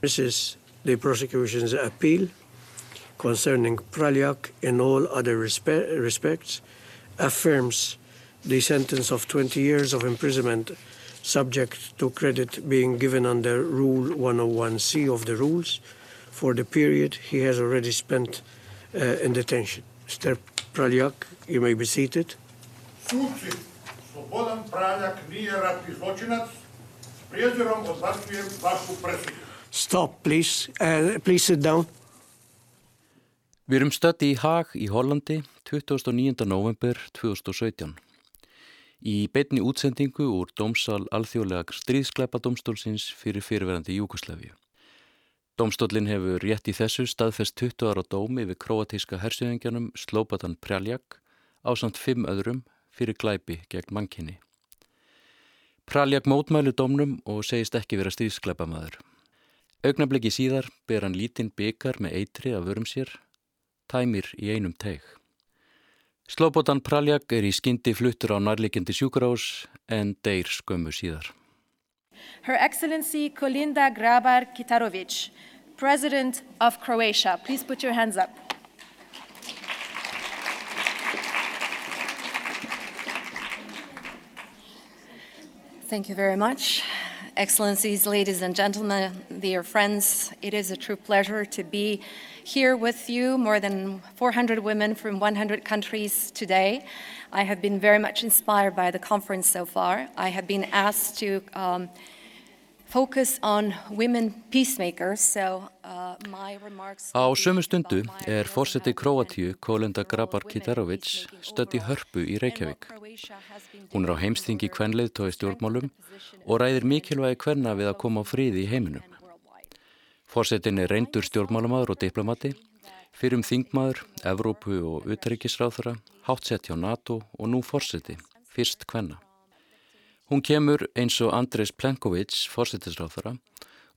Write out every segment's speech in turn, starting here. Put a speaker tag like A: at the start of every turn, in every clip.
A: This is the prosecution's appeal concerning Praljak in all other respe respects, affirms the sentence of 20 years of imprisonment subject to credit being given under Rule 101C of the rules for the period he has already spent uh, in detention. Mr. Praljak, you may be seated.
B: Suci, Slobodan Praljak nije ratni zločinac, s prijezirom odbacujem vašu presudu.
A: Stop, please. Uh, please sit down.
C: Við erum stötti í Haag í Hollandi 29. november 2017. Í beitni útsendingu úr dómsal alþjóðlega stríðskleipadómstólsins fyrir fyrirverandi Júkoslavíu. Dómstólinn hefur rétt í þessu staðfest 20 ára dómi við kroatíska hersjöðingjanum Slobatan Praljak á samt fimm öðrum fyrir glæpi gegn mannkynni. Praljak mótmælu dómnum og segist ekki vera stríðskleipamaður. Augnabliki síðar ber hann lítinn byggar með eitri af vörum sér, tæmir í einum teig. Slobodan Praljak er í skyndi fluttur á nærleikendi sjúkurás en deyr skömmu síðar.
D: Her Excellency Kolinda Grabar Kitarovic, President of Croatia. Please put your hands up. Thank you very much. Excellencies, ladies and gentlemen, dear friends, it is a true pleasure to be here with you, more than 400 women from 100 countries today. I have been very much inspired by the conference so far. I have been asked to um, focus on women peacemakers, so uh, my remarks...
C: Á sömu stundu er fórseti Kroatíu, Kolenda Grabar Kitarovic, stödd í hörpu í Reykjavík. Hún er á heimstingi kvenleðtói stjórnmálum og ræðir mikilvægi kvenna við að koma á fríði í heiminum. Fórsetin er reyndur stjórnmálamadur og diplomati, fyrir um þingmaður, Evrópu og utryggisráþara, hátsett hjá NATO og nú fórseti, fyrst kvenna. Hún kemur eins og Andres Plenkovic, fórsetisráþara,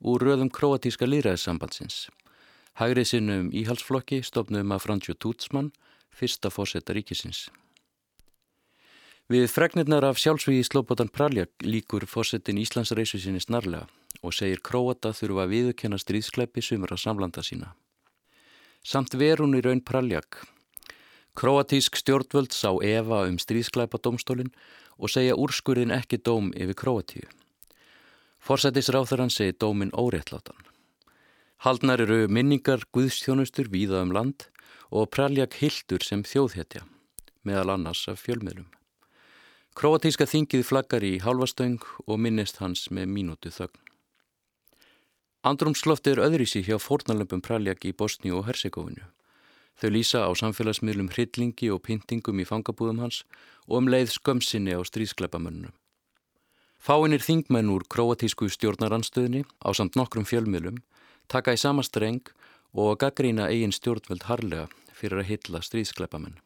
C: úr röðum kroatíska líðræðissambandsins. Hægrið sinnum íhalsflokki stofnum að Fransjó Tútsmann, fyrsta fórseta ríkisins. Við fregnirnar af sjálfsvíði Slobodan Praljak líkur fórsetin Íslandsreysu sinni snarlega og segir Króata þurfa að viðkenna stríðskleipi sumur að samlanda sína. Samt verun í raun Praljak. Króatísk stjórnvöld sá Eva um stríðskleipa domstólinn og segja úrskurðin ekki dóm yfir Króatíu. Forsætisráþarann segi dómin óréttlátan. Haldnar eru minningar guðstjónustur víða um land og Praljak hildur sem þjóðhetja, meðal annars af fjölmiðlum. Kroatíska þingið flaggar í hálfastöng og minnist hans með mínútu þögn. Andrumslofti er öðrísi hjá fórnalömpum Praljak í Bosni og Herzegovinu. Þau lýsa á samfélagsmiðlum hryllingi og pyntingum í fangabúðum hans og um leið skömsinni á stríðskleipamönnum. Fáinir þingmenn úr kroatísku stjórnaranstöðni á samt nokkrum fjölmiðlum taka í sama streng og gaggrína eigin stjórnvöld harlega fyrir að hitla stríðskleipamenn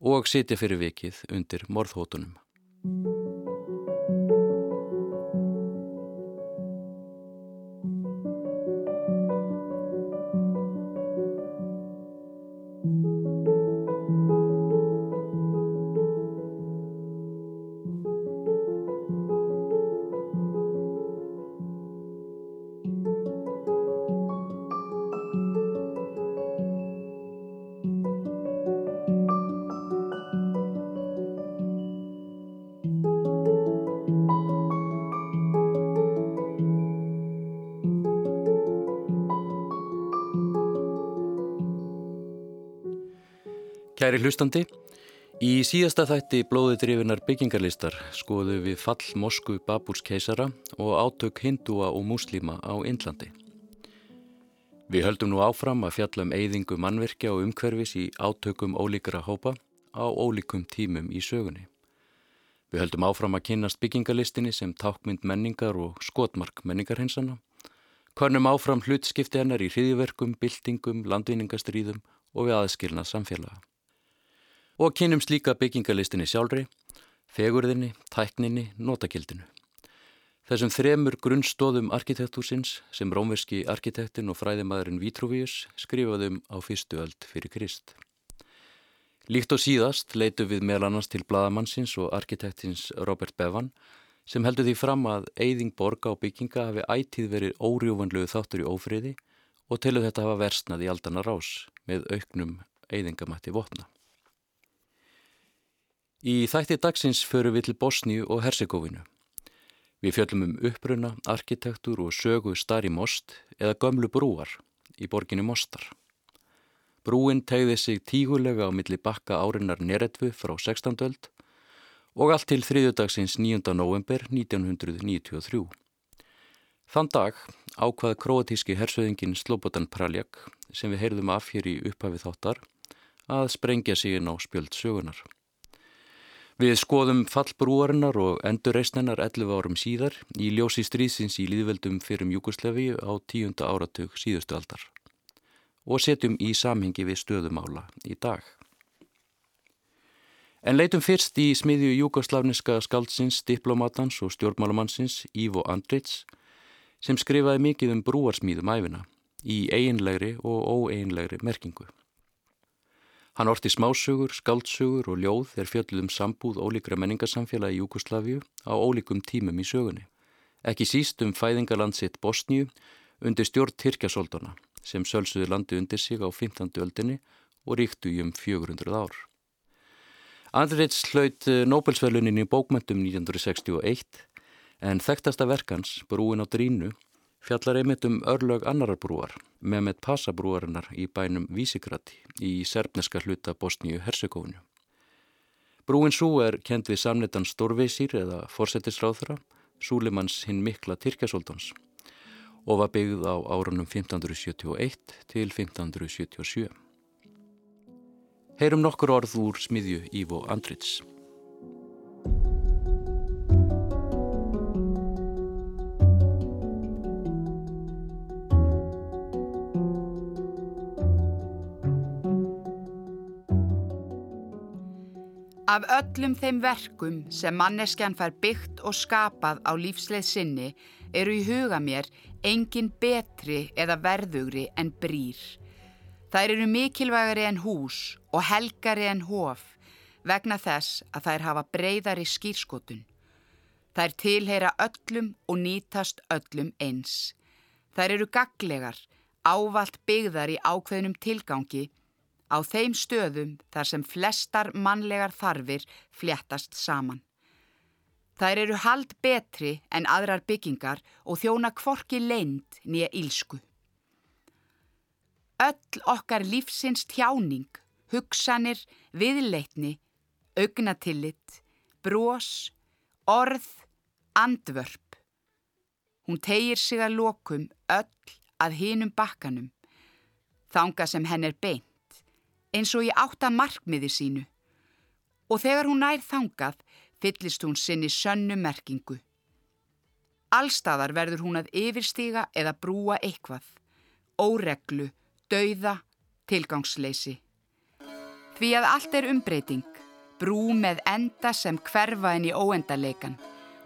C: og sitja fyrir vikið undir morðhótunum. Kæri hlustandi, í síðasta þætti blóði drifinar byggingarlistar skoðu við fall Mosku Baburs keisara og átök hindúa og múslíma á Indlandi. Við höldum nú áfram að fjalla um eyðingu mannverkja og umhverfis í átökum ólíkara hópa á ólíkum tímum í sögunni. Við höldum áfram að kynast byggingarlistinni sem tákmynd menningar og skotmark menningarhinsana, konum áfram hlutskipti hennar í hriðiverkum, byltingum, landvinningastriðum og við aðskilnað samfélaga og kynum slíka byggingalistinni sjálfri, fegurðinni, tækninni, notakildinu. Þessum þremur grunnstóðum arkitektúsins sem rómverski arkitektin og fræðimaðurinn Vitruvius skrifaðum á fyrstu öld fyrir Krist. Líkt og síðast leitu við meðal annars til bladamannsins og arkitektins Robert Bevan sem heldur því fram að eyðing borga og bygginga hafi ætíð verið órjúvanlegu þáttur í ófriði og að þetta hafa versnað í aldana rás með auknum eyðingamætti votna. Í þætti dagsins förum við til Bosníu og Herzegovinu. Við fjöllum um uppruna, arkitektur og sögu Stari Most eða gömlu brúar í borginni Mostar. Brúin tegði sig tígulega á milli bakka árinnar Neretvu frá 16. öld og allt til þriðudagsins 9. november 1993. Þann dag ákvað kroatíski hersöðingin Slobodan Praljak sem við heyrðum af hér í upphafi þáttar að sprengja inn á spjöld sögunar. Við skoðum fallbrúarinnar og endurreisnenar 11 árum síðar í ljósi stríðsins í líðveldum fyrir Júkoslefi á tíunda áratug síðustu aldar og setjum í samhengi við stöðumála í dag. En leitum fyrst í smiðju júkoslavniska skaldsins, diplomatans og stjórnmálamannsins Ivo Andrits sem skrifaði mikið um brúarsmíðum æfina í eiginlegri og óeiginlegri merkingu. Hann orti smásögur, skaldsögur og ljóð er fjöldum sambúð ólíkra menningarsamfélag í Júkoslavíu á ólíkum tímum í sögunni. Ekki síst um fæðingaland sitt Bosníu undir stjórn Tyrkjasóldana sem sölsuði landi undir sig á 15. öldinni og ríktu í um 400 ár. Andrits hlaut Nobelsverlunin í bókmöntum 1961 en þekktasta verkans, Brúin á Drínu, fjallar einmitt um örlög annarar brúar, Mehmet Pasa brúarinnar í bænum Vísigrati í serbneska hluta Bosníu-Herzegovinu. Brúin svo er kend við samnetan Stórveisir eða Forsetisráðra, Súlimans hinn mikla Tyrkjasóldans og var byggð á árunum 1571 til 1577. Heyrum nokkur orð úr smiðju Ívo Andrits.
E: Af öllum þeim verkum sem manneskjan fær byggt og skapað á lífsleið sinni eru í huga mér engin betri eða verðugri en brýr. Þær eru mikilvægari en hús og helgari en hof vegna þess að þær hafa breyðari skýrskotun. Þær tilheyra öllum og nýtast öllum eins. Þær eru gaglegar, ávalt byggðar í ákveðnum tilgangi á þeim stöðum þar sem flestar mannlegar þarfir fléttast saman. Þær eru hald betri en aðrar byggingar og þjóna kvorki leind nýja ílsku. Öll okkar lífsins tjáning, hugsanir, viðleitni, augnatillit, brós, orð, andvörp. Hún tegir sig að lokum öll að hinum bakkanum, þanga sem henn er beint eins og í átta markmiði sínu og þegar hún nær þangað fyllist hún sinni sönnu merkingu. Allstaðar verður hún að yfirstiga eða brúa eitthvað, óreglu, dauða, tilgangsleysi. Því að allt er umbreyting, brú með enda sem hverfa inn í óendaleikan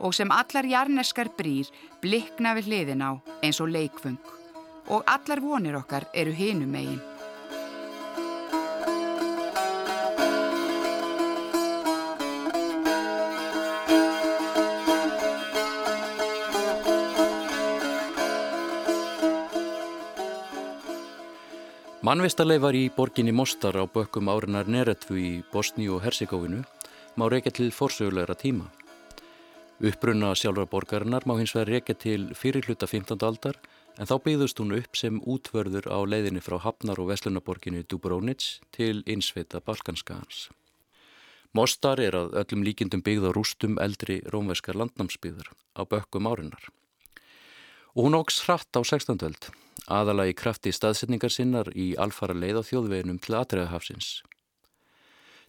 E: og sem allar jarneskar brýr blikna við hliðin á eins og leikfung og allar vonir okkar eru hinum megin.
C: Mannvistarleifar í borginni Mostar á bökkum árinar Neretvu í Bosníu og Herzegovinu má reykja til forsögulegra tíma. Uppbrunna sjálfra borgarinnar má hins vegar reykja til fyrir hluta 15. aldar en þá byggðust hún upp sem útvörður á leiðinni frá Hafnar og Veslunaborginni Dubrovnic til insveita Balkanskans. Mostar er að öllum líkindum byggð á rústum eldri rómverskar landnámsbyggður á bökkum árinar. Og hún ógs hratt á 16. öld aðala í krafti staðsetningar sinnar í alfara leið á þjóðveginum til aðræðahafsins.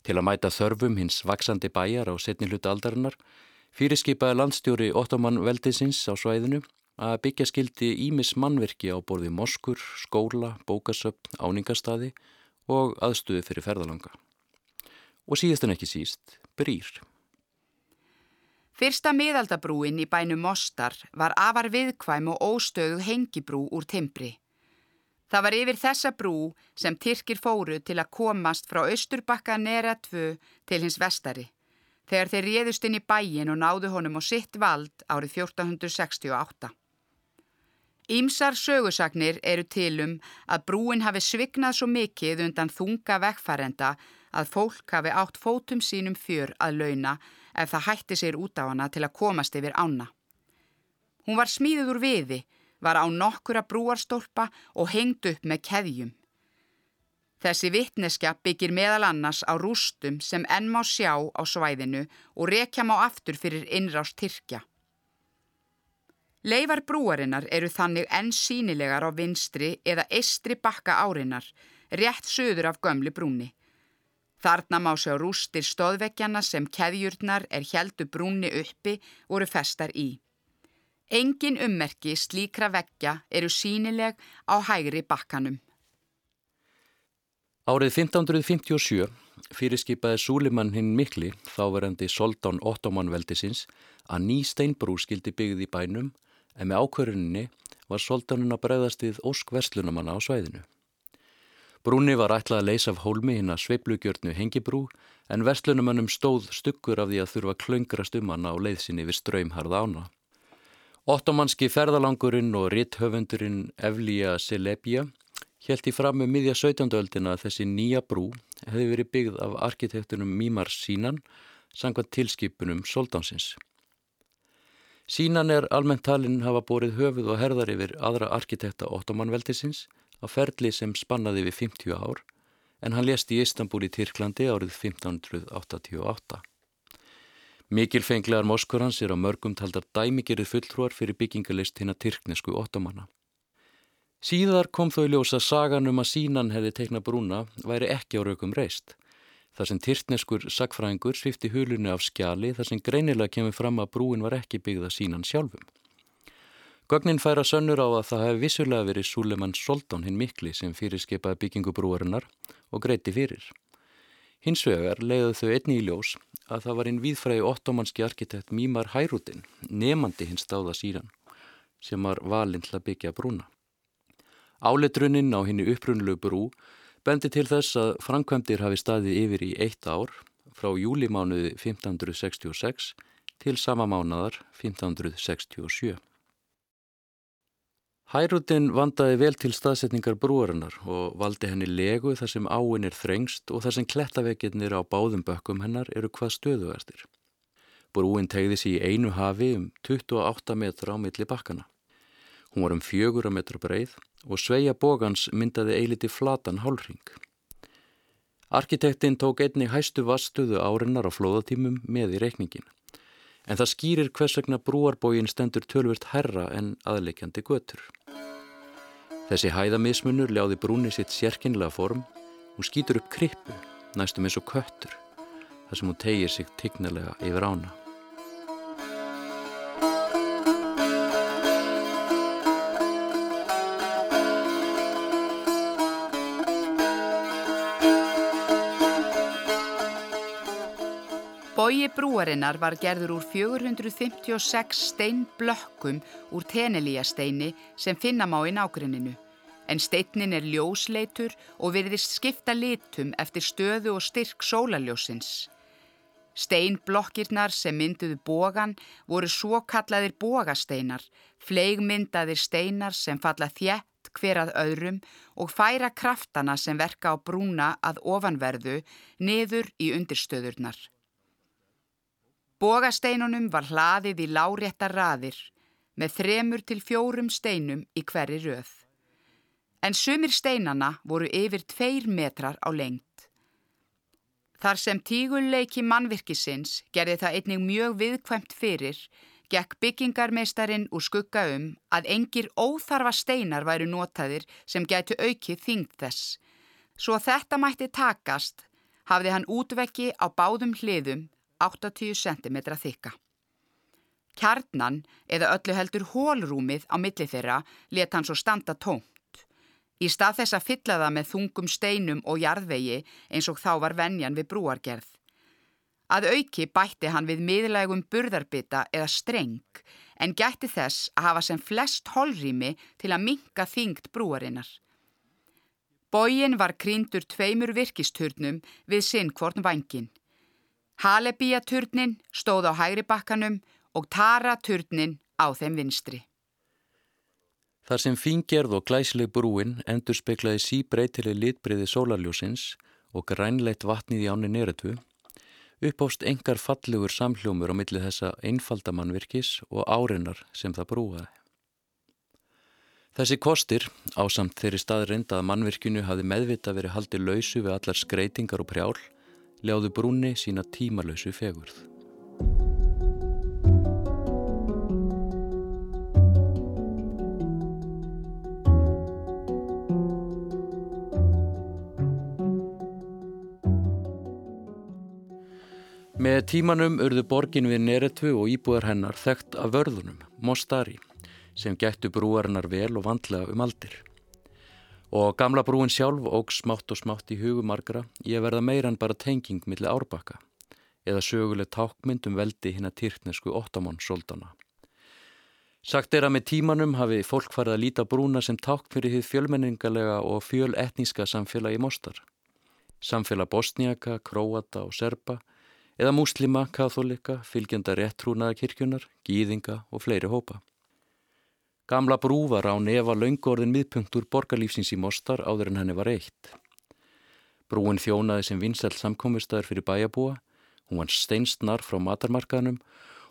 C: Til að mæta þörfum hins vaksandi bæjar á setni hluta aldarinnar fyrirskipaði landstjóri Ottoman Veldisins á svæðinu að byggja skildi ímis mannverki á borði moskur, skóla, bókasöpn, áningastadi og aðstuði fyrir ferðalanga. Og síðast en ekki síst, brýr.
E: Fyrsta miðaldabrúin í bænum Mostar var afar viðkvæm og óstöðu hengibrú úr timbri. Það var yfir þessa brú sem Tyrkir fóru til að komast frá Östurbakka nera 2 til hins vestari. þegar þeir réðust inn í bæin og náðu honum á sitt vald árið 1468. Ímsar sögusagnir eru tilum að brúin hafi svignað svo mikið undan þunga vekkfærenda að fólk hafi átt fótum sínum fjör að launa ef það hætti sér út á hana til að komast yfir ána. Hún var smíðuð úr viði, var á nokkura brúarstólpa og hengd upp með keðjum. Þessi vittneskja byggir meðal annars á rústum sem enn má sjá á svæðinu og rekja má aftur fyrir innrást Tyrkja. Leifar brúarinnar eru þannig enn sínilegar á vinstri eða eistri bakka árinnar, rétt söður af gömli brúni. Þarna má sjá rústir stóðvekkjana sem keðjurnar er heldu brúni uppi voru festar í. Engin ummerki slíkra vekkja eru sínileg á hægri bakkanum.
C: Árið 1557 fyrirskipaði Súlimann hinn mikli, þáverandi Soldán Ottomanveldisins, að ný steinbrú skildi byggði bænum en með ákvöruninni var Soldánun að bregðast við ósk verslunamanna á svæðinu. Brúni var ætlað að leysa af hólmi hinn að sveiplugjörnu hengibrú en verslunumannum stóð stuggur af því að þurfa klöngrast um hana á leiðsinni við ströymharða ána. Ottomanski ferðalangurinn og rithöfundurinn Evlija Selebja Hjælt í fram með um miðja 17. öldina að þessi nýja brú hefði verið byggð af arkitektunum Mímar Sínan sangvað tilskipunum Soldánsins. Sínan er almennt talinn hafa borið höfuð og herðar yfir aðra arkitekta Ottomanveldisins á ferli sem spannaði við 50 ár en hann lést í Istanbul í Tyrklandi árið 1588. Mikilfenglegar moskur hans er á mörgum taldar dæmigerið fulltrúar fyrir byggingalist hinn að tyrknesku Ottomana. Síðar kom þó í ljós að sagan um að sínan hefði teikna brúna væri ekki á raukum reist. Þar sem tyrtneskur sagfræðingur svifti hulunni af skjali þar sem greinilega kemur fram að brúin var ekki byggða sínan sjálfum. Gögnin færa sönnur á að það hefði vissulega verið Súlemann Soldón hinn mikli sem fyrirskipaði byggingu brúarinnar og greiti fyrir. Hins vegar leiðu þau einni í ljós að það var einn víðfræði ottomanski arkitekt Mímar Hærutin, nefandi hins stáða síran, sem var valinn til að byggja brúna. Áletruninn á henni upprunlu brú bendi til þess að framkvæmdir hafi staðið yfir í eitt ár frá júlimánuði 1566 til sama mánadar 1567. Hærutin vandaði vel til staðsetningar brúarinnar og valdi henni legu þar sem áin er þrengst og þar sem klettavekirnir á báðum bökkum hennar eru hvað stöðuverstir. Brúin tegði sér í einu hafi um 28 metra á milli bakkana. Hún var um fjögura metra breið og sveia bógans myndaði eiliti flatan hálfring. Arkitektinn tók einni hæstu vastuðu árinnar á flóðatímum með í reikningin. En það skýrir hvers vegna brúarbógin stendur tölvert herra en aðleikjandi götur. Þessi hæðamismunur ljáði brúni sitt sérkynlega form og skýtur upp krippu, næstum eins og köttur, þar sem hún tegir sig tignalega yfir ána.
E: Bogi brúarinnar var gerður úr 456 steinblökkum úr tenelíasteini sem finna má í nákrinninu. En steinin er ljósleitur og virðist skipta litum eftir stöðu og styrk sólaljósins. Steinblokkirnar sem mynduðu bogan voru svo kallaðir bogasteinar, fleigmyndaðir steinar sem falla þjætt hver að öðrum og færa kraftana sem verka á brúna að ofanverðu niður í undirstöðurnar. Bogasteinunum var hlaðið í láréttar raðir með þremur til fjórum steinum í hverri röð. En sumir steinana voru yfir tveir metrar á lengt. Þar sem tígulleiki mannvirkisins gerði það einnig mjög viðkvæmt fyrir, gekk byggingarmeistarinn úr skugga um að engir óþarfa steinar væru notaðir sem gætu aukið þingd þess. Svo þetta mætti takast hafði hann útvekki á báðum hliðum 80 cm þykka. Kjarnan eða öllu heldur hólrúmið á milli þeirra let hann svo standa tómt. Í stað þess að fylla það með þungum steinum og jarðvegi eins og þá var venjan við brúargerð. Að auki bætti hann við miðlægum burðarbita eða streng en gætti þess að hafa sem flest holrými til að minka þyngd brúarinnar. Bógin var krýndur tveimur virkisturnum við sinn hvorn vangin. Halebíaturnin stóð á hægri bakkanum og Tara-turnin á þeim vinstri.
C: Þar sem fíngerð og glæsleg brúin endur speklaði síbreytileg litbriði sólarljósins og grænleitt vatnið í áni neretu, uppást engar fallegur samhljómur á milli þessa einfaldamannvirkis og áreinar sem það brúaði. Þessi kostir, ásamt þeirri staðreind að mannvirkinu hafi meðvita verið haldið lausu við allar skreitingar og prjál, ljáðu brúni sína tímalausu fegurð. Með tímanum urðu borgin við Neretvu og íbúðar hennar þekkt af vörðunum, Mostari sem gættu brúarinnar vel og vandlega um aldir. Og gamla brúin sjálf óg smátt og smátt í hugumarkra í að verða meira en bara tenging millir árbakka eða söguleg tákmynd um veldi hinn að týrknesku Óttamón-soldana. Sagt er að með tímanum hafi fólk farið að líta brúna sem tákn fyrir því fjölmenningalega og fjöletníska samfélagi Mostar. Samfélag bosníaka, króata og serba eða múslima, katholika, fylgjenda réttrúnaða kirkjunar, gýðinga og fleiri hópa. Gamla brú var á nefa laungorðin miðpunktur borgarlífsins í Mostar áður en henni var eitt. Brúin þjónaði sem vinsælt samkomistar fyrir bæjabúa, hún var steinsnar frá matarmarkaðnum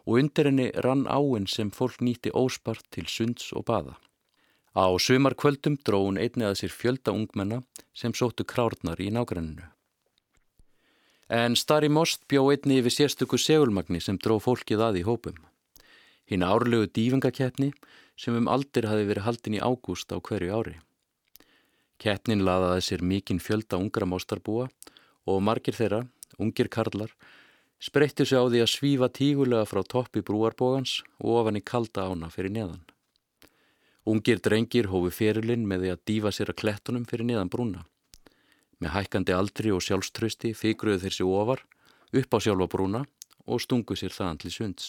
C: og undir henni rann áinn sem fólk nýtti óspart til sunds og baða. Á sömarkvöldum dró hún einni að sér fjölda ungmenna sem sóttu krárnar í nágranninu. En Stari Most bjó einni yfir sérstöku segulmagni sem dró fólkið að í hópum. Hinn árlegu dýfingakeppni sem um aldir hafi verið haldin í ágúst á hverju ári. Keppnin laðaði sér mikinn fjölda ungra móstarbúa og margir þeirra, ungir karlar, spreyttu sig á því að svífa tígulega frá toppi brúarbógans og ofan í kalda ána fyrir neðan. Ungir drengir hófu ferilinn með því að dífa sér að klettunum fyrir neðan brúna. Með hækkandi aldri og sjálfströsti fygruðu þeir sér ofar, upp á sjálfa brúna og stungu sér þaðan til sunds,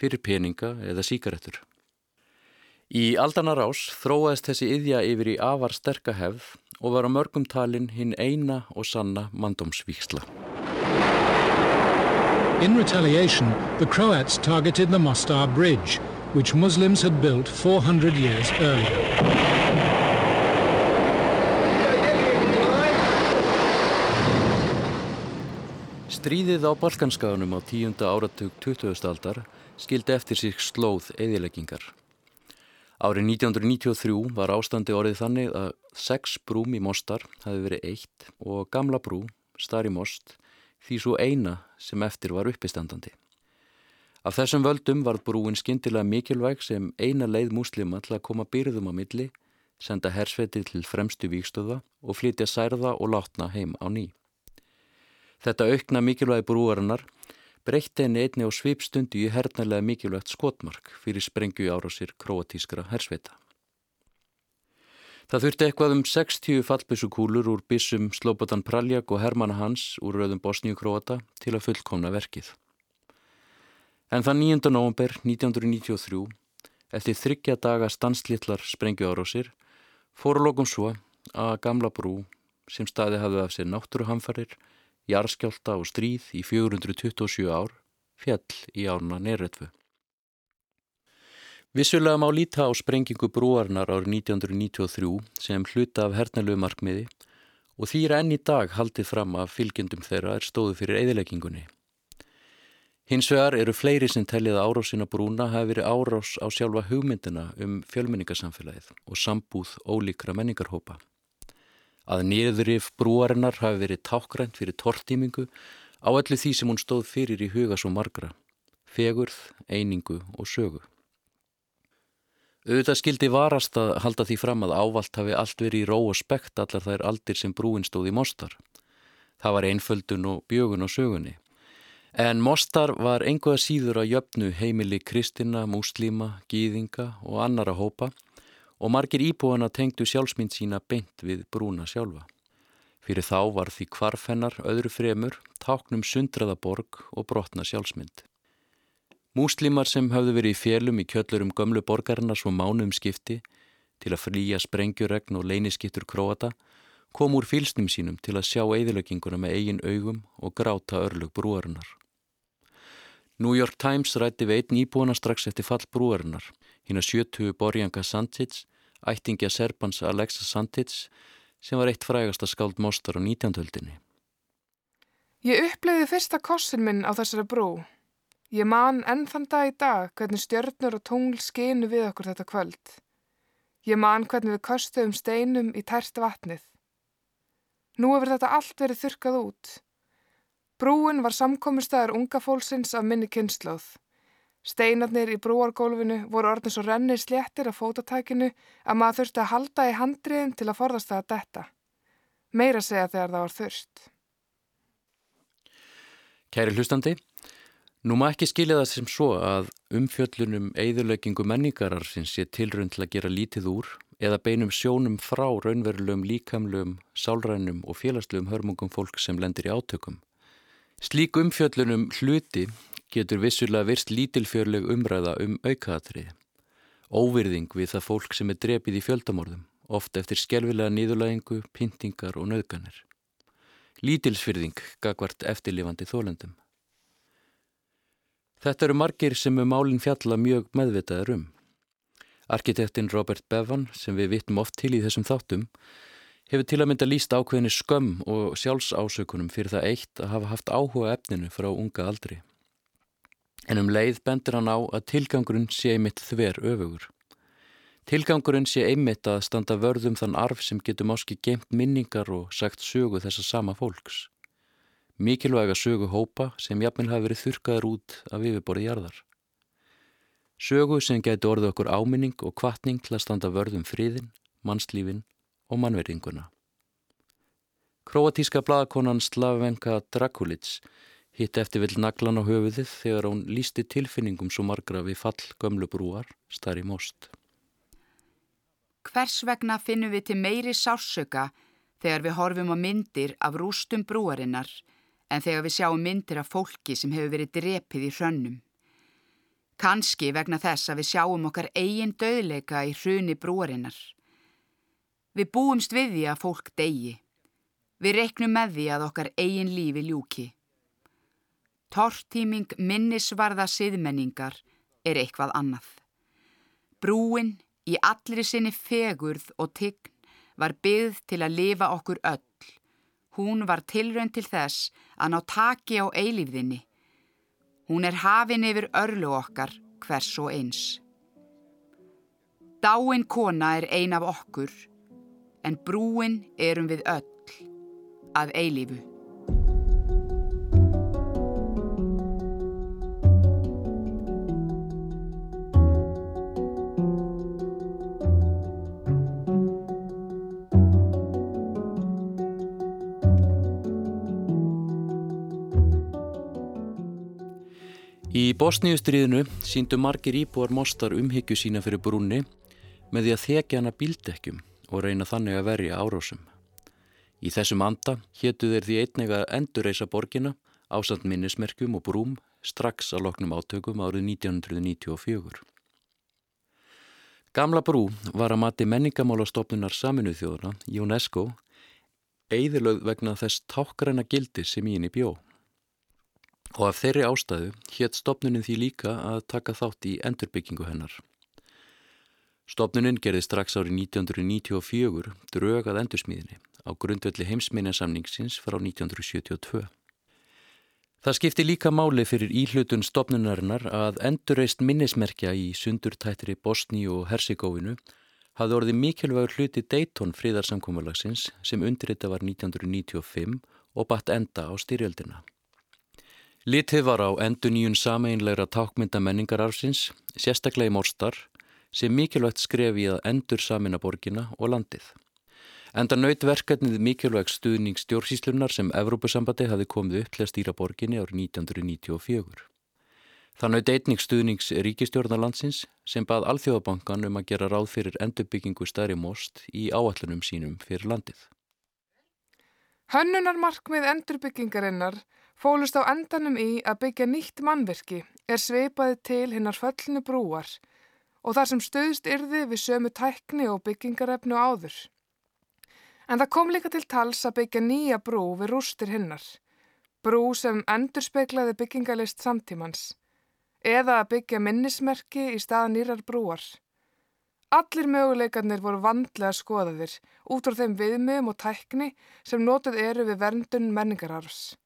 C: fyrir peninga eða síkaretur. Í aldanar ás þróaðist þessi yðja yfir í afar sterkahefð og var á mörgum talin hinn eina og sanna mandómsvíksla.
F: In retaliation, the Croats targeted the Mostar Bridge, which Muslims had built 400 years earlier.
C: Stríðið á Balkanskaðunum á tíunda áratug 20. aldar skildi eftir sig slóð eðileggingar. Árið 1993 var ástandi orðið þannig að sex brúm í Mostar hafi verið eitt og gamla brú, Stari Most, því svo eina sem eftir var uppistandandi. Af þessum völdum var brúin skindilega mikilvæg sem eina leið múslima til að koma byrðum á milli, senda hersveiti til fremstu víkstöða og flytja særða og látna heim á ný. Þetta aukna mikilvægi brúarinnar breytti henni einni á svipstundi í hernarlega mikilvægt skotmark fyrir sprengju árásir kroatískra hersveita. Það þurfti eitthvað um 60 fallbissukúlur úr bissum Slobodan Praljak og Hermann Hans úr rauðum Bosníu-Kroata til að fullkomna verkið. En það 9. november 1993, eftir þryggja daga stanslitlar sprengju árásir, fóru lokum svo að gamla brú sem staði hafði af sér náttúruhamfarir jarðskjálta og stríð í 427 ár, fjall í ána Neretvu. Vissulega má líta á sprengingu brúarnar árið 1993 sem hluta af hernalögu markmiði og því er enn í dag haldið fram að fylgjendum þeirra er stóðu fyrir eðileggingunni. Hins vegar eru fleiri sem tellið að árásina brúna hafi verið árás á sjálfa hugmyndina um fjölmenningarsamfélagið og sambúð ólíkra menningarhópa að niðurif brúarinnar hafi verið tákgrænt fyrir tortímingu á öllu því sem hún stóð fyrir í huga svo margra, fegurð, einingu og sögu. Auðvitað skildi varast að halda því fram að ávalt hafi allt verið í ró og spekt allar þær aldir sem brúin stóð í Mostar. Það var einföldun og bjögun á sögunni. En Mostar var einhverja síður að jöfnu heimili kristina, múslíma, gýðinga og annara hópa og margir íbúana tengdu sjálfsmynd sína beint við brúna sjálfa. Fyrir þá var því kvarfennar öðru fremur, táknum sundraða borg og brotna sjálfsmynd. Múslimar sem hafðu verið í félum í kjöllurum gömlu borgarna svo mánum skipti til að flýja sprengjuregn og leyniskittur króata kom úr fylsnum sínum til að sjá eðilökinguna með eigin augum og gráta örlug brúarinnar. New York Times rætti við einn íbúana strax eftir fall brúarinnar, hinn að 70 Borjanka Sandits, ættingja Serbans Alexa Sandits, sem var eitt frægasta skáld mostar á 19. höldinni.
G: Ég upplöði fyrsta kossin minn á þessari brú. Ég man enn þann dag í dag hvernig stjörnur og tungl skinu við okkur þetta kvöld. Ég man hvernig við kostuðum steinum í tært vatnið. Nú hefur þetta allt verið þurkað út. Brúin var samkomustæðar unga fólksins af minni kynnslóð. Steinarnir í brúargólfinu voru orðin svo rennir sléttir af fótatækinu að maður þurfti að halda í handriðin til að forðast það að detta. Meira segja þegar það var þurft.
C: Kæri hlustandi, nú má ekki skilja það sem svo að umfjöllunum eigðurleikingu menningarar sem sé tilrönd til að gera lítið úr eða beinum sjónum frá raunverulegum líkamlegum, sálrænum og félagslegum hörmungum fólk sem lendir í átökum. Slík umfjöllunum hluti getur vissulega virst lítilfjörleg umræða um aukaðatrið. Óvirðing við það fólk sem er drepið í fjöldamorðum, ofta eftir skjálfilega nýðulægingu, pyntingar og nöðganir. Lítilsfyrðing gagvart eftirlifandi þólendum. Þetta eru margir sem um málinn fjalla mjög meðvitaður um. Arkitektin Robert Bevan, sem við vittum oft til í þessum þáttum, hefur til að mynda líst ákveðinu skömm og sjálfsásökunum fyrir það eitt að hafa haft áhuga efninu frá unga aldri. En um leið bendur hann á að tilgangurinn sé einmitt þver öfugur. Tilgangurinn sé einmitt að standa vörðum þann arf sem getur máski geimt minningar og sagt sögu þessa sama fólks. Mikilvæga sögu hópa sem jafnvel hafi verið þurkaður út af yfirborði jarðar. Sögu sem getur orðið okkur áminning og kvartning til að standa vörðum friðin, mannslífin og mannverðinguna. Kroatíska bladakonan Slavenka Drakulits hitt eftir vill naglan á höfuðið þegar hún lísti tilfinningum svo margra við fall gömlu brúar starri most.
E: Hvers vegna finnum við til meiri sársöka þegar við horfum á myndir af rústum brúarinnar en þegar við sjáum myndir af fólki sem hefur verið drepið í hrönnum? Kanski vegna þess að við sjáum okkar eigin döðleika í hruni brúarinnar. Við búumst við því að fólk degi. Við reknum með því að okkar eigin lífi ljúki. Tortíming minnisvarða siðmenningar er eitthvað annað. Brúin í allri sinni fegurð og tign var byggð til að lifa okkur öll. Hún var tilrönd til þess að ná taki á eilífðinni. Hún er hafin yfir örlu okkar hvers og eins. Dáin kona er ein af okkur en brúin erum við öll að eilífu.
C: Bosníustriðinu síndu margir íbúar mostar umhyggju sína fyrir brúni með því að þekja hana bíldekkjum og reyna þannig að verja árásum. Í þessum anda héttu þeir því einnig að endurreisa borgina ásand minnismerkjum og brúm strax að loknum átökum árið 1994. Gamla brú var að mati menningamálastofnunar saminuð þjóðuna, UNESCO, eigðilögð vegna þess tákgræna gildi sem í henni bjó. Og af þeirri ástæðu hétt stopnunin því líka að taka þátt í endurbyggingu hennar. Stopnuninn gerði strax árið 1994 drög að endursmíðinni á grundvelli heimsminjasamningsins frá 1972. Það skipti líka máli fyrir íhlutun stopnunarinnar að endurreist minnismerkja í sundurtættri Bosni og Hersigóinu hafði orðið mikilvægur hluti Dayton fríðarsamkómalagsins sem undirrita var 1995 og batt enda á styrjöldina. Litið var á endur nýjun sameinlegra tákmynda menningararfsins, sérstaklega í Mórstar, sem mikilvægt skref í að endur samina borgina og landið. Enda naut verkefnið mikilvægt stuðning stjórnsíslunar sem Evrópusambandi hafi komið upp til að stýra borginni árið 1994. Það naut einnig stuðnings ríkistjórnarlandsins sem bað Alþjóðabankan um að gera ráð fyrir endurbyggingu stærri most í áallunum sínum fyrir landið.
G: Hönnunarmarkmið endurbyggingarinnar fólust á endanum í að byggja nýtt mannverki er sveipaði til hinnar föllinu brúar og þar sem stöðst yrði við sömu tækni og byggingarefnu áður. En það kom líka til tals að byggja nýja brú við rústir hinnar. Brú sem endur speiklaði byggingalist samtímans. eða að byggja minnismerki í stað nýrar brúar. Allir möguleikarnir voru vandlega skoðaðir út frá þeim viðmiðum og tækni sem notuð eru við verndun menningararfs.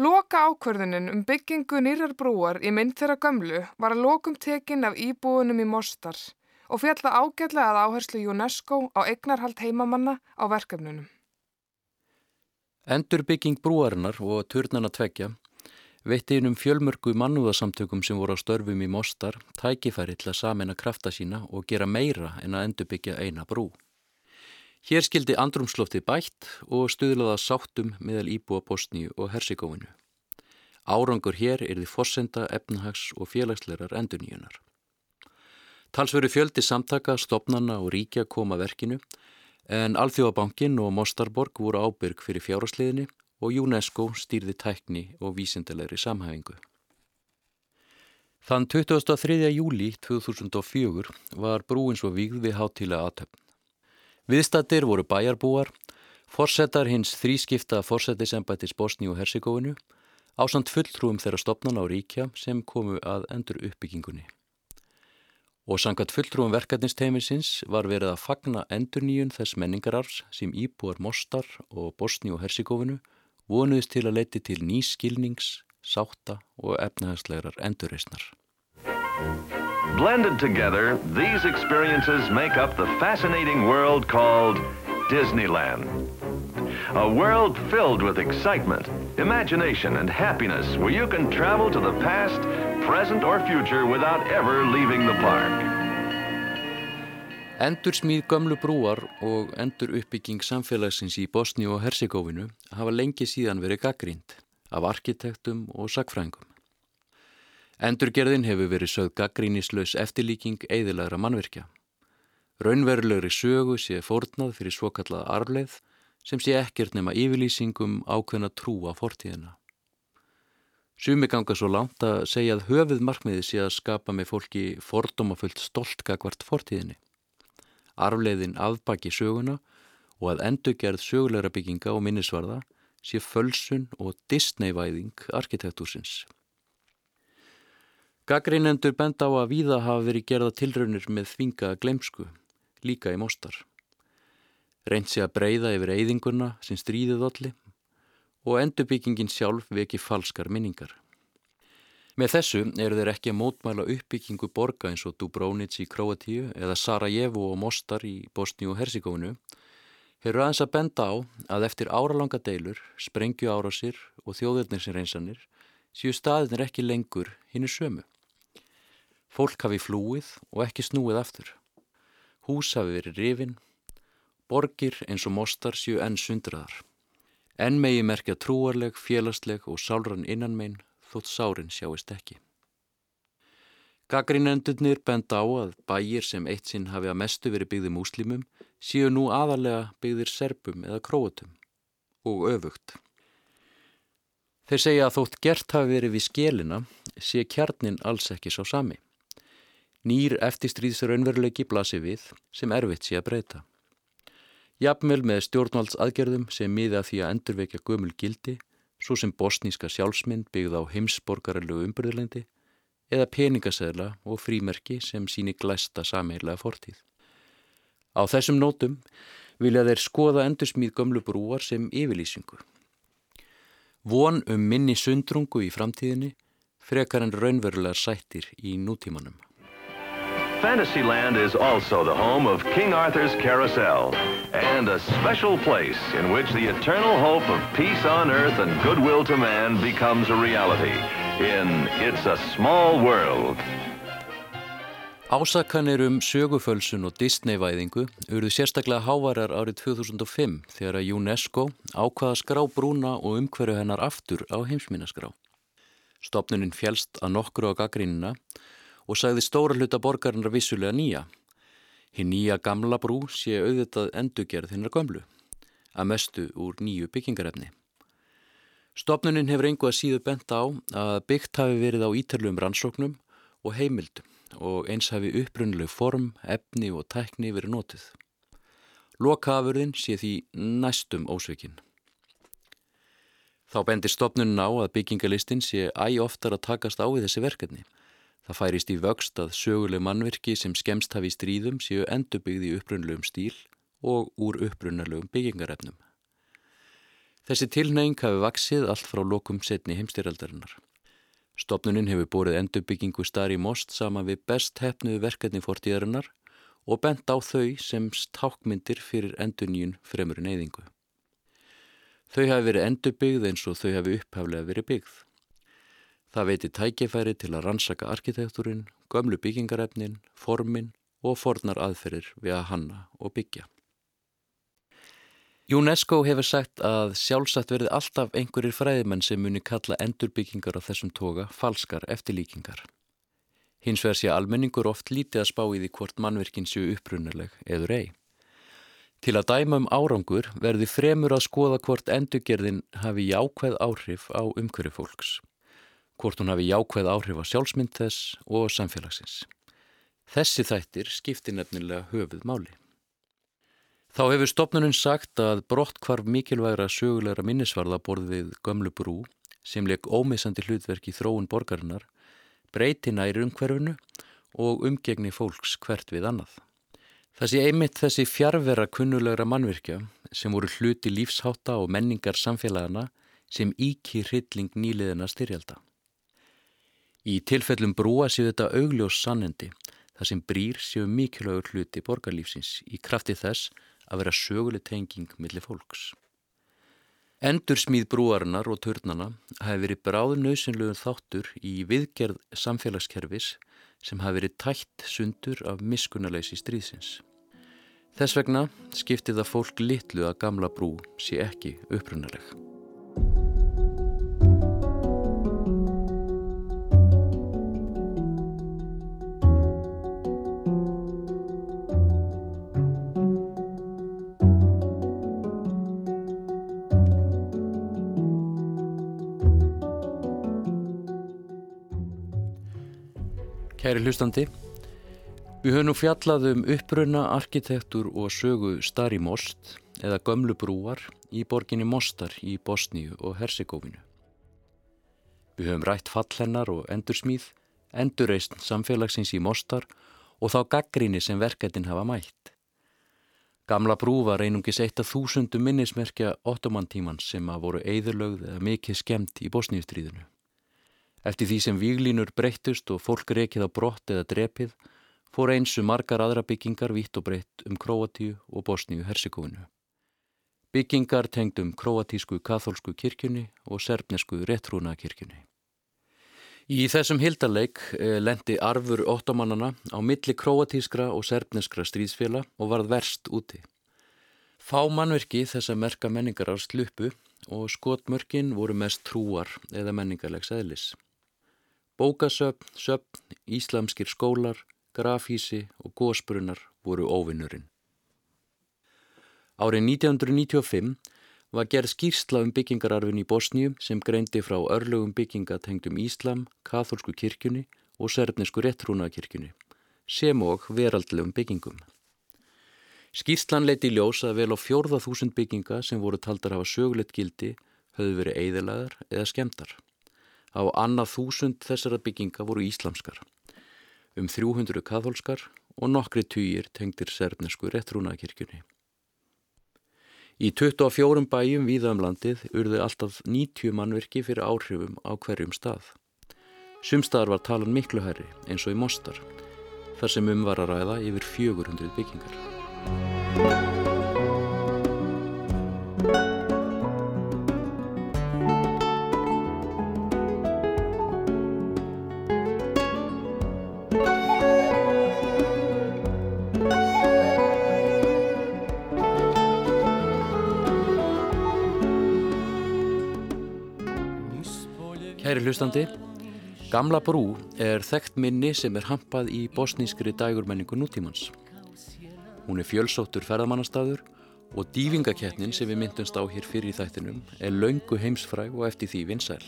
G: Loka ákverðunin um byggingu nýrar brúar í mynd þeirra gömlu var að lokum tekin af íbúunum í Mostar og fjalla ágætlega að áherslu UNESCO á eignarhald heimamanna á verkefnunum.
C: Endurbygging brúarinnar og turnana tvekja veitti innum fjölmörgu mannúðasamtökum sem voru á störfum í Mostar tækifæri til að samena krafta sína og gera meira en að endurbyggja eina brú. Hér skildi andrumslofti bætt og stuðlaða sáttum meðal íbúa Bosníu og Hersigóinu. Árangur hér er því forsenda, efnahags og félagslegar enduníunar. Talsveru fjöldi samtaka, stopnana og ríkja koma verkinu en Alþjóðabankin og Mostarborg voru ábyrg fyrir fjárasliðinni og UNESCO stýrði tækni og vísindalegri samhæfingu. Þann 23. júli 2004 var brúin svo vígð við hátíla aðtöfn. Viðstattir voru bæjarbúar, forsetar hins þrískipta forsetisembætis Bosni og Herzegovinu á samt fulltrúum þeirra stopnan á ríkja sem komu að endur uppbyggingunni. Og sangat fulltrúum verkefnisteimisins var verið að fagna endurníun þess menningararfs sem íbúar Mostar og Bosni og Herzegovinu vonuðist til að leiti til nýskilnings, sátta og efnahagslegar endurreysnar.
H: Blended together, these experiences make up the fascinating world called Disneyland. A world filled with excitement, imagination, and happiness where you can travel to the past, present, or future without ever leaving the park.
C: Endur smíð gömlu brúar og endur uppbygging samfélagsins í Bosni og Herzegovinu hafa lengi síðan verið gaggrínd af arkitektum og sagfrængum. Endurgerðin hefur verið sögð gaggrínislaus eftirlíking eðilagra mannverkja. Raunverulegri sögu sé fórnað fyrir svokallað arfleð sem sé ekkert nema yfirlýsingum ákveðna trú á fortíðina. Sumi ganga svo langt að segja að höfuð markmiði sé að skapa með fólki fordómafullt stoltgagvart fortíðinni. Arfleiðin afbaki söguna og að endurgerð sögulegra bygginga og minnisvarða sé fölsun og Disney-væðing arkitektúsins. Gaggreinendur bend á að víða hafa verið gerða tilraunir með þvinga glemsku, líka í mostar. Reynt sé að breyða yfir eyðinguna sem stríðið allir og endurbyggingin sjálf veki falskar minningar. Með þessu eru þeir ekki að mótmæla uppbyggingu borga eins og Dubrovnic í Kroatíu eða Sarajevo og Mostar í Bosni og Herzegovinu, hefur aðeins að benda á að eftir áralanga deilur, sprengju árásir og þjóðverðninsreinsanir séu staðinir ekki lengur hinn er sömu. Fólk hafi flúið og ekki snúið aftur. Hús hafi verið rifin, borgir eins og Mostar séu enn sundraðar. Enn megi merkja trúarleg, félagsleg og sálran innanmein þótt sárin sjáist ekki. Gaggrínendurnir benda á að bæjir sem eitt sinn hafi að mestu verið byggði múslimum séu nú aðalega byggðir serbum eða króatum og öfugt. Þeir segja að þótt gert hafi verið við skélina sé kjarnin alls ekki sá sami. Nýr eftirstríðsraunveruleiki blasi við sem erfitt sé að breyta. Jafnvel með stjórnvaldsaðgerðum sem miði að því að endurvekja gömul gildi, svo sem bosníska sjálfsmynd byggð á heimsborgarlegu umbyrðulendi, eða peningaseðla og frímerki sem síni glæsta sameilega fortíð. Á þessum nótum vilja þeir skoða endursmíð gömlu brúar sem yfirlýsingu. Von um minni sundrungu í framtíðinni frekar en raunverulegar sættir í nútímanum.
H: Fantasyland is also the home of King Arthur's Carousel and a special place in which the eternal hope of peace on earth and goodwill to man becomes a reality in It's a Small World.
C: Ásakanir um sögufölsun og Disney-væðingu urðu sérstaklega hávarar árið 2005 þegar að UNESCO ákvaða skrá brúna og umhverju hennar aftur á heimsminaskrá. Stopnuninn fjælst að nokkru á gaggrínina og sagði stóra hluta borgarinnar vissulega nýja. Hinn nýja gamla brú sé auðvitað endugerð hinnar gömlu, að mestu úr nýju byggingarefni. Stopnuninn hefur einhvað að síðu bent á að byggt hafi verið á ítarlum rannsóknum og heimildum og eins hafi upprunnuleg form, efni og tækni verið notið. Lokafurðin sé því næstum ósveikinn. Þá bendir stopnunum á að byggingalistinn sé æg oftar að takast á við þessi verkefni. Það færist í vöxt að söguleg mannverki sem skemst hafi í stríðum séu endurbyggði í upprunnulegum stíl og úr upprunnulegum byggingarefnum. Þessi tilneying hafi vaksið allt frá lokum setni heimstyraldarinnar. Stopnunin hefur borið endurbyggingu starri most sama við best hefnuðu verkefni fortíðarinnar og bent á þau sem tákmyndir fyrir enduníun fremurinn eyðingu. Þau hafi verið endurbyggð eins og þau hafi upphaflega verið byggð. Það veiti tækifæri til að rannsaka arkitekturinn, gömlu byggingarefnin, formin og fornar aðferir við að hanna og byggja. UNESCO hefur sagt að sjálfsagt verði alltaf einhverjir fræðimenn sem muni kalla endurbyggingar á þessum toga falskar eftirlíkingar. Hins vegar sé almenningur oft lítið að spá í því hvort mannverkin séu upprunaleg eður ei. Til að dæma um árangur verði fremur að skoða hvort endurgerðin hafi jákvæð áhrif á umhverju fólks. Hvort hún hafi jákvæð áhrif á sjálfsmynd þess og samfélagsins. Þessi þættir skiptir nefnilega höfuð máli. Þá hefur stopnunum sagt að brott hvarf mikilvægra sögulegra minnisvarða borð við gömlu brú sem leik ómissandi hlutverk í þróun borgarinnar breyti næri umhverfunu og umgegni fólks hvert við annað. Það sé einmitt þessi fjárvera kunnulegra mannvirkja sem voru hluti lífshátta og menningar samfélagana sem íki hrylling nýliðina styrjalda. Í tilfellum brúa séu þetta augljós sannendi þar sem brýr séu mikilvægur hluti borgarlífsins í krafti þess að vera söguleg tenging millir fólks. Endur smíð brúarinnar og törnana hafi verið bráður nöðsynluður þáttur í viðgerð samfélagskerfis sem hafi verið tætt sundur af miskunarleysi stríðsins. Þess vegna skipti það fólk litlu að gamla brú sé ekki upprunaleg. Kæri hlustandi, við höfum nú fjallað um uppruna, arkitektur og sögu Stari Most eða gömlu brúar í borginni Mostar í Bosníu og Herzegovinu. Við höfum rætt fallennar og endursmíð, endurreist samfélagsins í Mostar og þá gaggríni sem verkefnin hafa mætt. Gamla brú var einungis eitt af þúsundu minnismerkja ottomantímans sem að voru eðurlögð eða mikið skemmt í Bosníustríðinu. Eftir því sem víglínur breyttust og fólk rekið á brott eða drepið fór einsu margar aðra byggingar vitt og breytt um Kroatíu og Bosníu-Herzegovinu. Byggingar tengd um kroatísku katholsku kirkjunni og serbnesku retrúna kirkjunni. Í þessum hildarleik eh, lendi arfur ottomannana á milli kroatískra og serbneskra stríðsfélag og varð verst úti. Fá mannverki þessa merka menningar á slupu og skotmörkin voru mest trúar eða menningarlegs eðlis. Bókasöfn, söfn, íslamskir skólar, grafísi og gósbrunnar voru óvinnurinn. Árið 1995 var gerð skýrsla um byggingararfin í Bosníu sem greindi frá örlögum byggingatengdum Íslam, katholsku kirkjunni og serfnesku réttrúnakirkjunni, sem og veraldlegum byggingum. Skýrslan leiti ljós að vel á fjórða þúsund bygginga sem voru taldar hafa sögulegt gildi höfðu verið eigðilagar eða skemdar. Á annað þúsund þessara bygginga voru íslamskar, um 300 katholskar og nokkri týjir tengdir serfnesku réttrúnakirkjunni. Í 24 bæjum víðaðum landið urðu alltaf 90 mannverki fyrir áhrifum á hverjum stað. Sumstaðar var talan miklu herri eins og í Mostar, þar sem um var að ræða yfir 400 byggingar. Kæri hlustandi, Gamla brú er þekkt minni sem er hampað í bosnískri dægurmenningu nútímans. Hún er fjölsóttur ferðamannastaður og dývingakettnin sem við myndumst á hér fyrir í þættinum er laungu heimsfræg og eftir því vinsæl.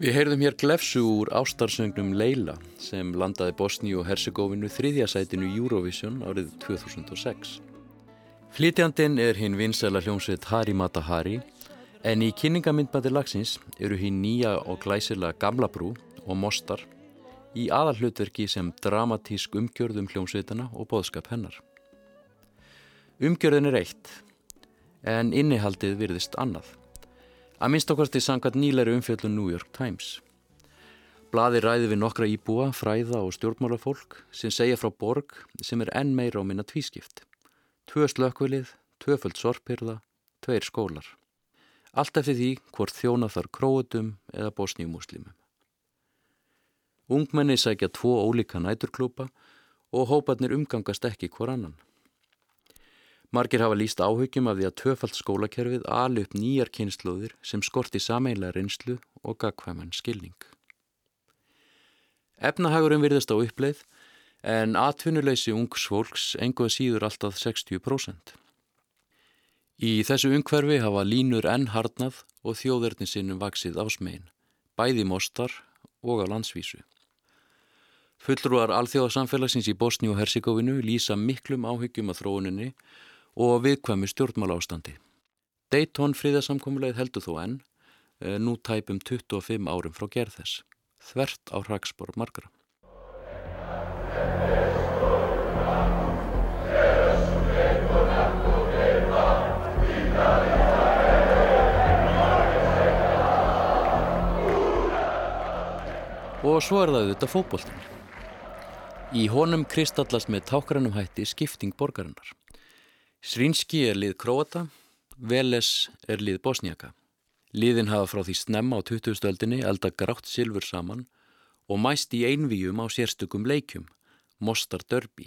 C: Við heyrðum hér glefsu úr ástarsöngnum Leila sem landaði Bosníu og Herzegovinu þriðja sætinu Eurovision árið 2006. Flytjandin er hinn vinsæla hljómsveit Hari Mata Hari En í kynningamindbandi lagsins eru hinn nýja og glæsilega gamla brú og mostar í aðalhlutverki sem dramatísk umgjörðum hljómsveitana og boðskap hennar. Umgjörðin er eitt, en innihaldið virðist annað. Að minnst okkvæmst í sangat nýleiri umfjöldun New York Times. Blaði ræði við nokkra íbúa, fræða og stjórnmálafólk sem segja frá borg sem er enn meira á minna tvískipt. Tvö slökkvilið, tvöföld sorpirða, tveir skólar allt eftir því hvort þjóna þar króutum eða bosníumúslimum. Ungmenni sækja tvo ólíka næturklúpa og hóparnir umgangast ekki hver annan. Margir hafa líst áhugjum af því að töfald skólakerfið ali upp nýjar kynnslóðir sem skorti sameinlega reynslu og gagkvæman skilning. Efnahagurum virðast á uppleið en atvinnuleysi ungs fólks enguða síður alltaf 60%. Í þessu umhverfi hafa línur enn harnað og þjóðverðin sinnum vaksið ásmegin, bæði mostar og á landsvísu. Fullrúar alþjóðarsamfélagsins í Bosni og Herzegovinu lýsa miklum áhyggjum að þróuninni og viðkvæmi stjórnmála ástandi. Dayton fríðarsamkomulegð heldur þó enn, eh, nú tæpum 25 árum frá gerðess, þvert á hragsbor margra. Og svo er það auðvitað fókbóltinn. Í honum kristallast með tákrannum hætti skipting borgarinnar. Srínski er lið Króata, Veles er lið Bosniaka. Liðin hafa frá því snemma á 20. stöldinni elda grátt silfur saman og mæst í einvíum á sérstökum leikjum, Mostar Dörbi,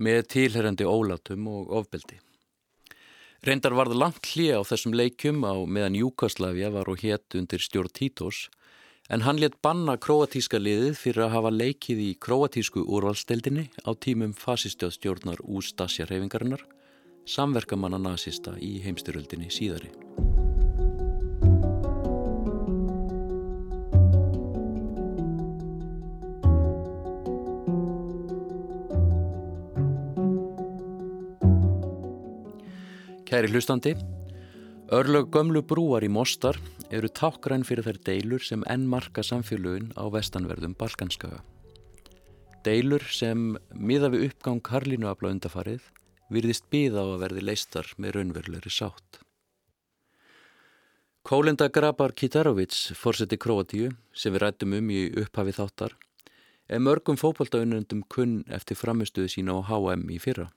C: með tilherrandi ólátum og ofbeldi. Reyndar varð langt hlið á þessum leikjum á meðan Júkoslavia var og hétt undir stjórn Títós en hann let banna króatíska liðið fyrir að hafa leikið í króatísku úrvalsteldinni á tímum fasistjóðstjórnar úr Stasja-reyfingarinnar, samverkamanna nazista í heimstyröldinni síðari. Kæri hlustandi, Örlög gömlu brúar í Mostar eru tákgræn fyrir þær deilur sem enn marka samfélögin á vestanverðum Balkanskaga. Deilur sem, miða við uppgang Karlínuafla undafarið, virðist byða á að verði leistar með raunverulegri sátt. Kólenda Grabar Kitarovic, fórseti Kroatíu, sem við rættum um í upphafi þáttar, er mörgum fókbaldaunundum kunn eftir framistuðu sína á HM í fyrra.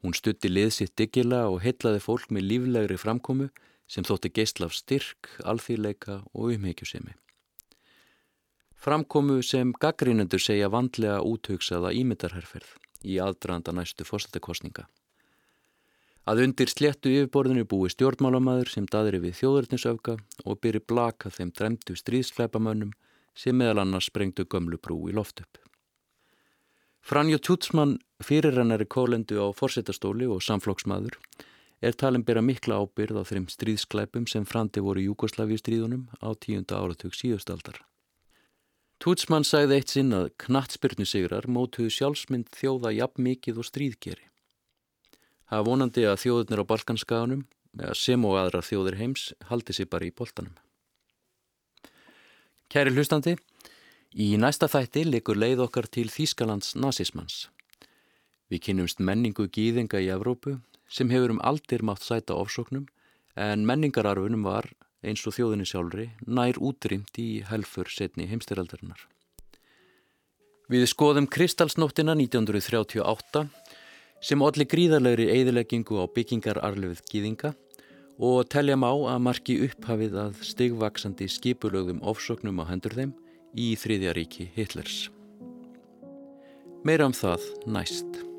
C: Hún stutti lið sitt digila og heitlaði fólk með líflegri framkomu sem þótti geistlaf styrk, alþýrleika og umhegjusemi. Framkomu sem gaggrínendur segja vandlega úthugsaða ímyndarherferð í aðdraðanda næstu fórsættakostninga. Að undir sléttu yfirborðinu búi stjórnmálamæður sem daðri við þjóðurnisöfka og byrji blaka þeim dremdu stríðskleipamönnum sem meðal annars sprengdu gömlu brú í loft upp. Franjo Tjútsmann, fyrirrennari kólendu á forsetastóli og samflokksmaður, er talin bera mikla ábyrð á þeim stríðsklæpum sem frandi voru í Júkoslavíu stríðunum á tíunda áratug síðustaldar. Tjútsmann sagði eitt sinn að knattspyrnusigrar mótuðu sjálfsmynd þjóða jafn mikið og stríðgeri. Það vonandi að þjóðurnir á Balkanskaganum, sem og aðra þjóðir heims, haldi sér bara í boltanum. Kæri hlustandi, Í næsta þætti likur leið okkar til Þýskalands nazismans. Við kynumst menningu gýðinga í Evrópu sem hefur um aldir mátt sæta ofsóknum en menningararfunum var, eins og þjóðinni sjálfri, nær útrýmt í helfur setni heimstyraldarinnar. Við skoðum Kristalsnóttina 1938 sem allir gríðarlegri eigðileggingu á byggingararlefið gýðinga og teljam á að marki upphafið að stigvaksandi skipulögðum ofsóknum á hendur þeim í þriðja ríki Hitlers. Meira um það næst.